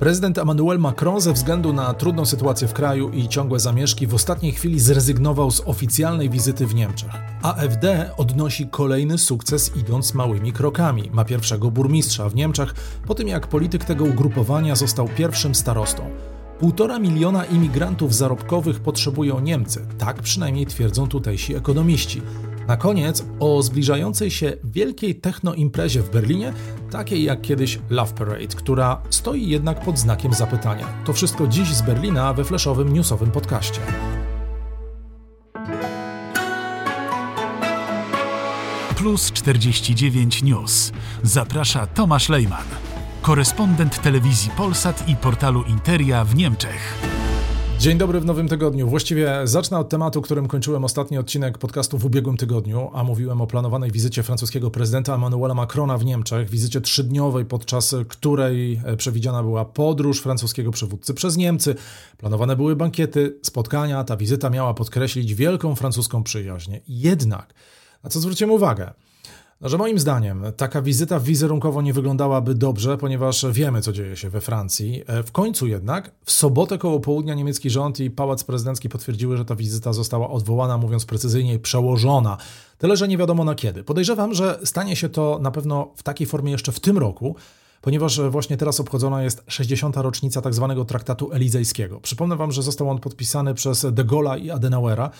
Prezydent Emmanuel Macron ze względu na trudną sytuację w kraju i ciągłe zamieszki w ostatniej chwili zrezygnował z oficjalnej wizyty w Niemczech. AfD odnosi kolejny sukces idąc małymi krokami. Ma pierwszego burmistrza w Niemczech po tym jak polityk tego ugrupowania został pierwszym starostą. Półtora miliona imigrantów zarobkowych potrzebują Niemcy, tak przynajmniej twierdzą tutejsi ekonomiści. Na koniec o zbliżającej się wielkiej techno-imprezie w Berlinie, takiej jak kiedyś Love Parade, która stoi jednak pod znakiem zapytania. To wszystko dziś z Berlina we fleszowym newsowym podcaście. Plus 49 News. Zaprasza Tomasz Lejman, korespondent telewizji Polsat i portalu Interia w Niemczech. Dzień dobry w nowym tygodniu. Właściwie zacznę od tematu, którym kończyłem ostatni odcinek podcastu w ubiegłym tygodniu, a mówiłem o planowanej wizycie francuskiego prezydenta Emmanuela Macrona w Niemczech, wizycie trzydniowej, podczas której e, przewidziana była podróż francuskiego przywódcy przez Niemcy. Planowane były bankiety, spotkania. Ta wizyta miała podkreślić wielką francuską przyjaźń. Jednak, na co zwróciłem uwagę, że moim zdaniem taka wizyta wizerunkowo nie wyglądałaby dobrze, ponieważ wiemy, co dzieje się we Francji. E, w końcu jednak, w sobotę koło południa niemiecki rząd i pałac prezydencki potwierdziły, że ta wizyta została odwołana, mówiąc precyzyjnie, przełożona. Tyle, że nie wiadomo na kiedy. Podejrzewam, że stanie się to na pewno w takiej formie jeszcze w tym roku, ponieważ właśnie teraz obchodzona jest 60. rocznica tzw. Tak traktatu elizejskiego. Przypomnę Wam, że został on podpisany przez de Gaulle'a i Adenauera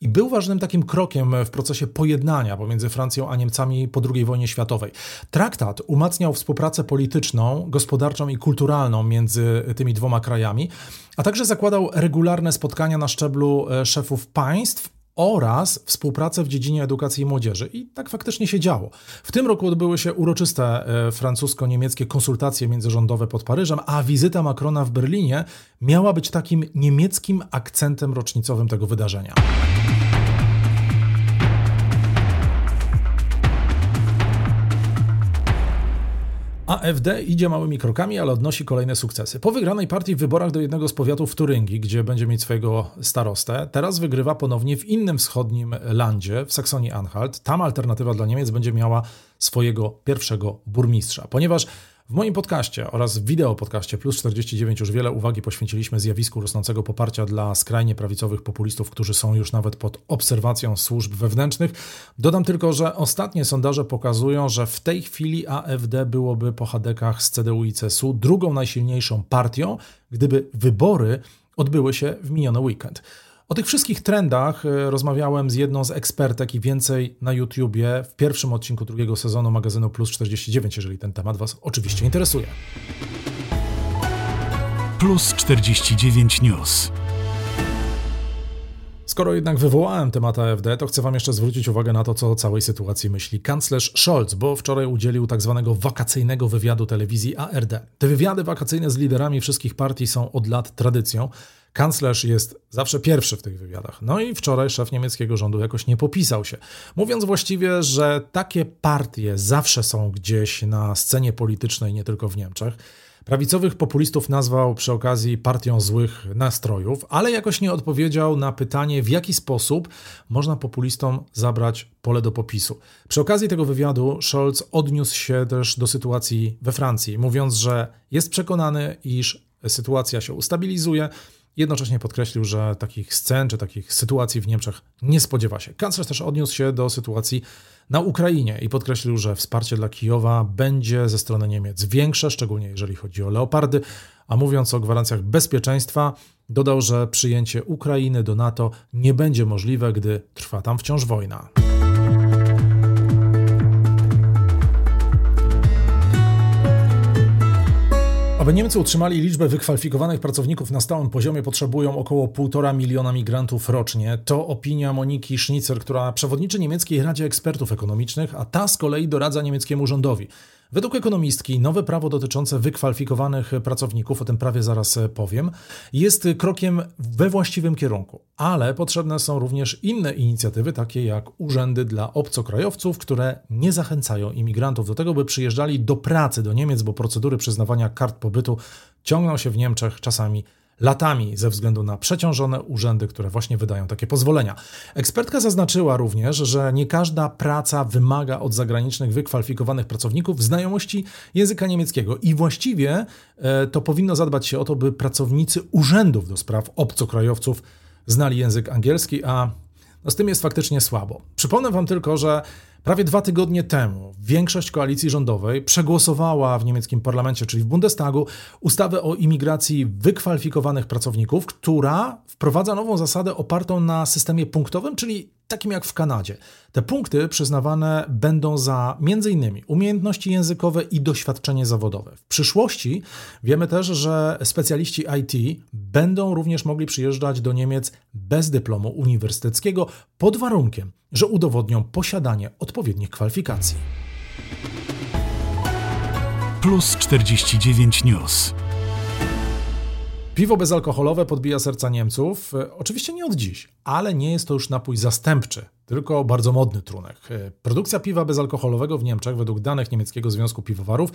i był ważnym takim krokiem w procesie pojednania pomiędzy Francją a Niemcami po II wojnie światowej. Traktat umacniał współpracę polityczną, gospodarczą i kulturalną między tymi dwoma krajami, a także zakładał regularne spotkania na szczeblu e, szefów państw oraz współpracę w dziedzinie edukacji i młodzieży. I tak faktycznie się działo. W tym roku odbyły się uroczyste e, francusko-niemieckie konsultacje międzyrządowe pod Paryżem, a wizyta Macrona w Berlinie miała być takim niemieckim akcentem rocznicowym tego wydarzenia. AfD idzie małymi krokami, ale odnosi kolejne sukcesy. Po wygranej partii w wyborach do jednego z powiatów w Turyngii, gdzie będzie mieć swojego starostę, teraz wygrywa ponownie w innym wschodnim landzie, w Saksonii-Anhalt. Tam alternatywa dla Niemiec będzie miała swojego pierwszego burmistrza, ponieważ w moim podcaście oraz wideo podcaście Plus 49 już wiele uwagi poświęciliśmy zjawisku rosnącego poparcia dla skrajnie prawicowych populistów, którzy są już nawet pod obserwacją służb wewnętrznych. Dodam tylko, że ostatnie sondaże pokazują, że w tej chwili AfD byłoby po hadekach z CDU i CSU drugą najsilniejszą partią, gdyby wybory odbyły się w miniony weekend. O tych wszystkich trendach e, rozmawiałem z jedną z ekspertek i więcej na YouTubie w pierwszym odcinku drugiego sezonu magazynu Plus 49, jeżeli ten temat Was oczywiście interesuje. Plus 49 News. Skoro jednak wywołałem temat AfD, to chcę Wam jeszcze zwrócić uwagę na to, co o całej sytuacji myśli kanclerz Scholz, bo wczoraj udzielił tak zwanego wakacyjnego wywiadu telewizji ARD. Te wywiady wakacyjne z liderami wszystkich partii są od lat tradycją. Kanclerz jest zawsze pierwszy w tych wywiadach. No i wczoraj szef niemieckiego rządu jakoś nie popisał się. Mówiąc właściwie, że takie partie zawsze są gdzieś na scenie politycznej, nie tylko w Niemczech. Prawicowych populistów nazwał przy okazji partią złych nastrojów, ale jakoś nie odpowiedział na pytanie, w jaki sposób można populistom zabrać pole do popisu. Przy okazji tego wywiadu Scholz odniósł się też do sytuacji we Francji, mówiąc, że jest przekonany, iż sytuacja się ustabilizuje Jednocześnie podkreślił, że takich scen czy takich sytuacji w Niemczech nie spodziewa się. Kanclerz też odniósł się do sytuacji na Ukrainie i podkreślił, że wsparcie dla Kijowa będzie ze strony Niemiec większe, szczególnie jeżeli chodzi o leopardy. A mówiąc o gwarancjach bezpieczeństwa, dodał, że przyjęcie Ukrainy do NATO nie będzie możliwe, gdy trwa tam wciąż wojna. Aby Niemcy utrzymali liczbę wykwalifikowanych pracowników na stałym poziomie, potrzebują około 1,5 miliona migrantów rocznie. To opinia Moniki Schnitzer, która przewodniczy niemieckiej Radzie Ekspertów Ekonomicznych, a ta z kolei doradza niemieckiemu rządowi. Według ekonomistki nowe prawo dotyczące wykwalifikowanych pracowników, o tym prawie zaraz powiem, jest krokiem we właściwym kierunku, ale potrzebne są również inne inicjatywy, takie jak urzędy dla obcokrajowców, które nie zachęcają imigrantów do tego, by przyjeżdżali do pracy do Niemiec, bo procedury przyznawania kart pobytu ciągną się w Niemczech czasami latami ze względu na przeciążone urzędy, które właśnie wydają takie pozwolenia. Ekspertka zaznaczyła również, że nie każda praca wymaga od zagranicznych wykwalifikowanych pracowników znajomości języka niemieckiego i właściwie e, to powinno zadbać się o to, by pracownicy urzędów do spraw obcokrajowców znali język angielski, a no z tym jest faktycznie słabo. Przypomnę Wam tylko, że prawie dwa tygodnie temu większość koalicji rządowej przegłosowała w niemieckim parlamencie, czyli w Bundestagu, ustawę o imigracji wykwalifikowanych pracowników, która wprowadza nową zasadę opartą na systemie punktowym, czyli takim jak w Kanadzie. Te punkty przyznawane będą za m.in. umiejętności językowe i doświadczenie zawodowe. W przyszłości wiemy też, że specjaliści IT będą również mogli przyjeżdżać do Niemiec bez dyplomu uniwersyteckiego pod warunkiem, że udowodnią posiadanie odpowiednich kwalifikacji. Plus 49 News. Piwo bezalkoholowe podbija serca Niemców. E, oczywiście nie od dziś, ale nie jest to już napój zastępczy, tylko bardzo modny trunek. E, produkcja piwa bezalkoholowego w Niemczech, według danych Niemieckiego Związku Piwowarów,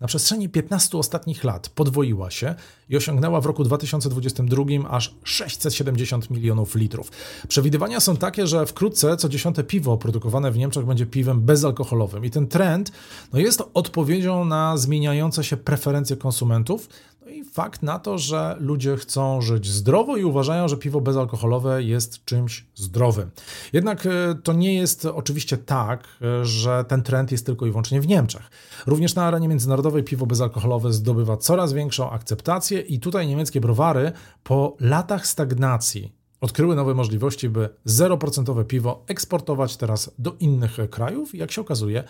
na przestrzeni 15 ostatnich lat podwoiła się i osiągnęła w roku 2022 aż 670 milionów litrów. Przewidywania są takie, że wkrótce co dziesiąte piwo produkowane w Niemczech będzie piwem bezalkoholowym i ten trend no jest odpowiedzią na zmieniające się preferencje konsumentów, i fakt na to, że ludzie chcą żyć zdrowo i uważają, że piwo bezalkoholowe jest czymś zdrowym. Jednak e, to nie jest oczywiście tak, e, że ten trend jest tylko i wyłącznie w Niemczech. Również na arenie międzynarodowej piwo bezalkoholowe zdobywa coraz większą akceptację i tutaj niemieckie browary po latach stagnacji odkryły nowe możliwości, by 0% piwo eksportować teraz do innych krajów jak się okazuje,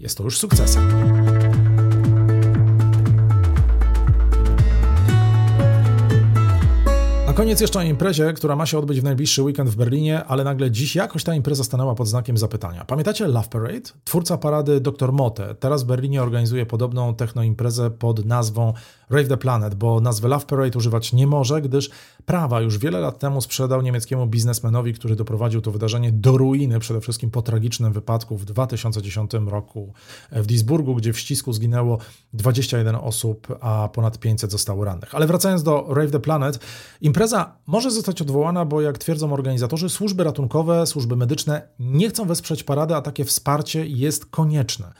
jest to już sukcesem. Koniec jeszcze o imprezie, która ma się odbyć w najbliższy weekend w Berlinie, ale nagle dziś jakoś ta impreza stanęła pod znakiem zapytania. Pamiętacie Love Parade? Twórca parady Dr. Motte teraz w Berlinie organizuje podobną technoimprezę pod nazwą Rave the Planet, bo nazwy Love Parade używać nie może, gdyż prawa już wiele lat temu sprzedał niemieckiemu biznesmenowi, który doprowadził to wydarzenie do ruiny, przede wszystkim po tragicznym wypadku w 2010 roku w Duisburgu, gdzie w ścisku zginęło 21 osób, a ponad 500 zostało rannych. Ale wracając do Rave the Planet, impreza może zostać odwołana, bo jak twierdzą organizatorzy, służby ratunkowe, służby medyczne nie chcą wesprzeć parady, a takie wsparcie jest konieczne.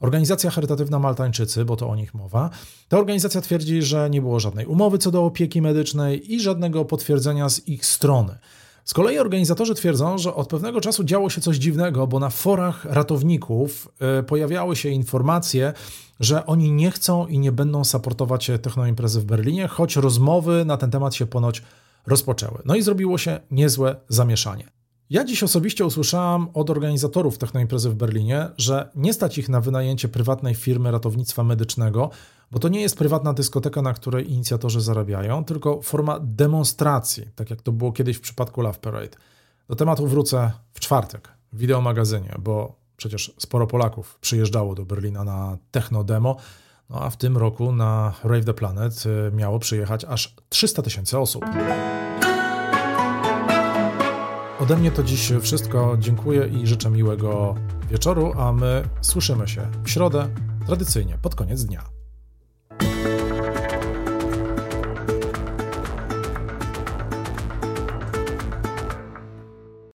Organizacja charytatywna Maltańczycy, bo to o nich mowa, ta organizacja twierdzi, że nie było żadnej umowy co do opieki medycznej i żadnego potwierdzenia z ich strony. Z kolei organizatorzy twierdzą, że od pewnego czasu działo się coś dziwnego, bo na forach ratowników e, pojawiały się informacje, że oni nie chcą i nie będą supportować technoimprezy w Berlinie, choć rozmowy na ten temat się ponoć rozpoczęły. No i zrobiło się niezłe zamieszanie. Ja dziś osobiście usłyszałam od organizatorów technoimprezy w Berlinie, że nie stać ich na wynajęcie prywatnej firmy ratownictwa medycznego, bo to nie jest prywatna dyskoteka, na której inicjatorzy zarabiają, tylko forma demonstracji, tak jak to było kiedyś w przypadku Love Parade. Do tematu wrócę w czwartek w wideomagazynie, bo przecież sporo Polaków przyjeżdżało do Berlina na techno demo, no a w tym roku na Rave the Planet y, miało przyjechać aż 300 tysięcy osób. Ode mnie to dziś wszystko. Dziękuję i życzę miłego wieczoru, a my słyszymy się w środę, tradycyjnie pod koniec dnia.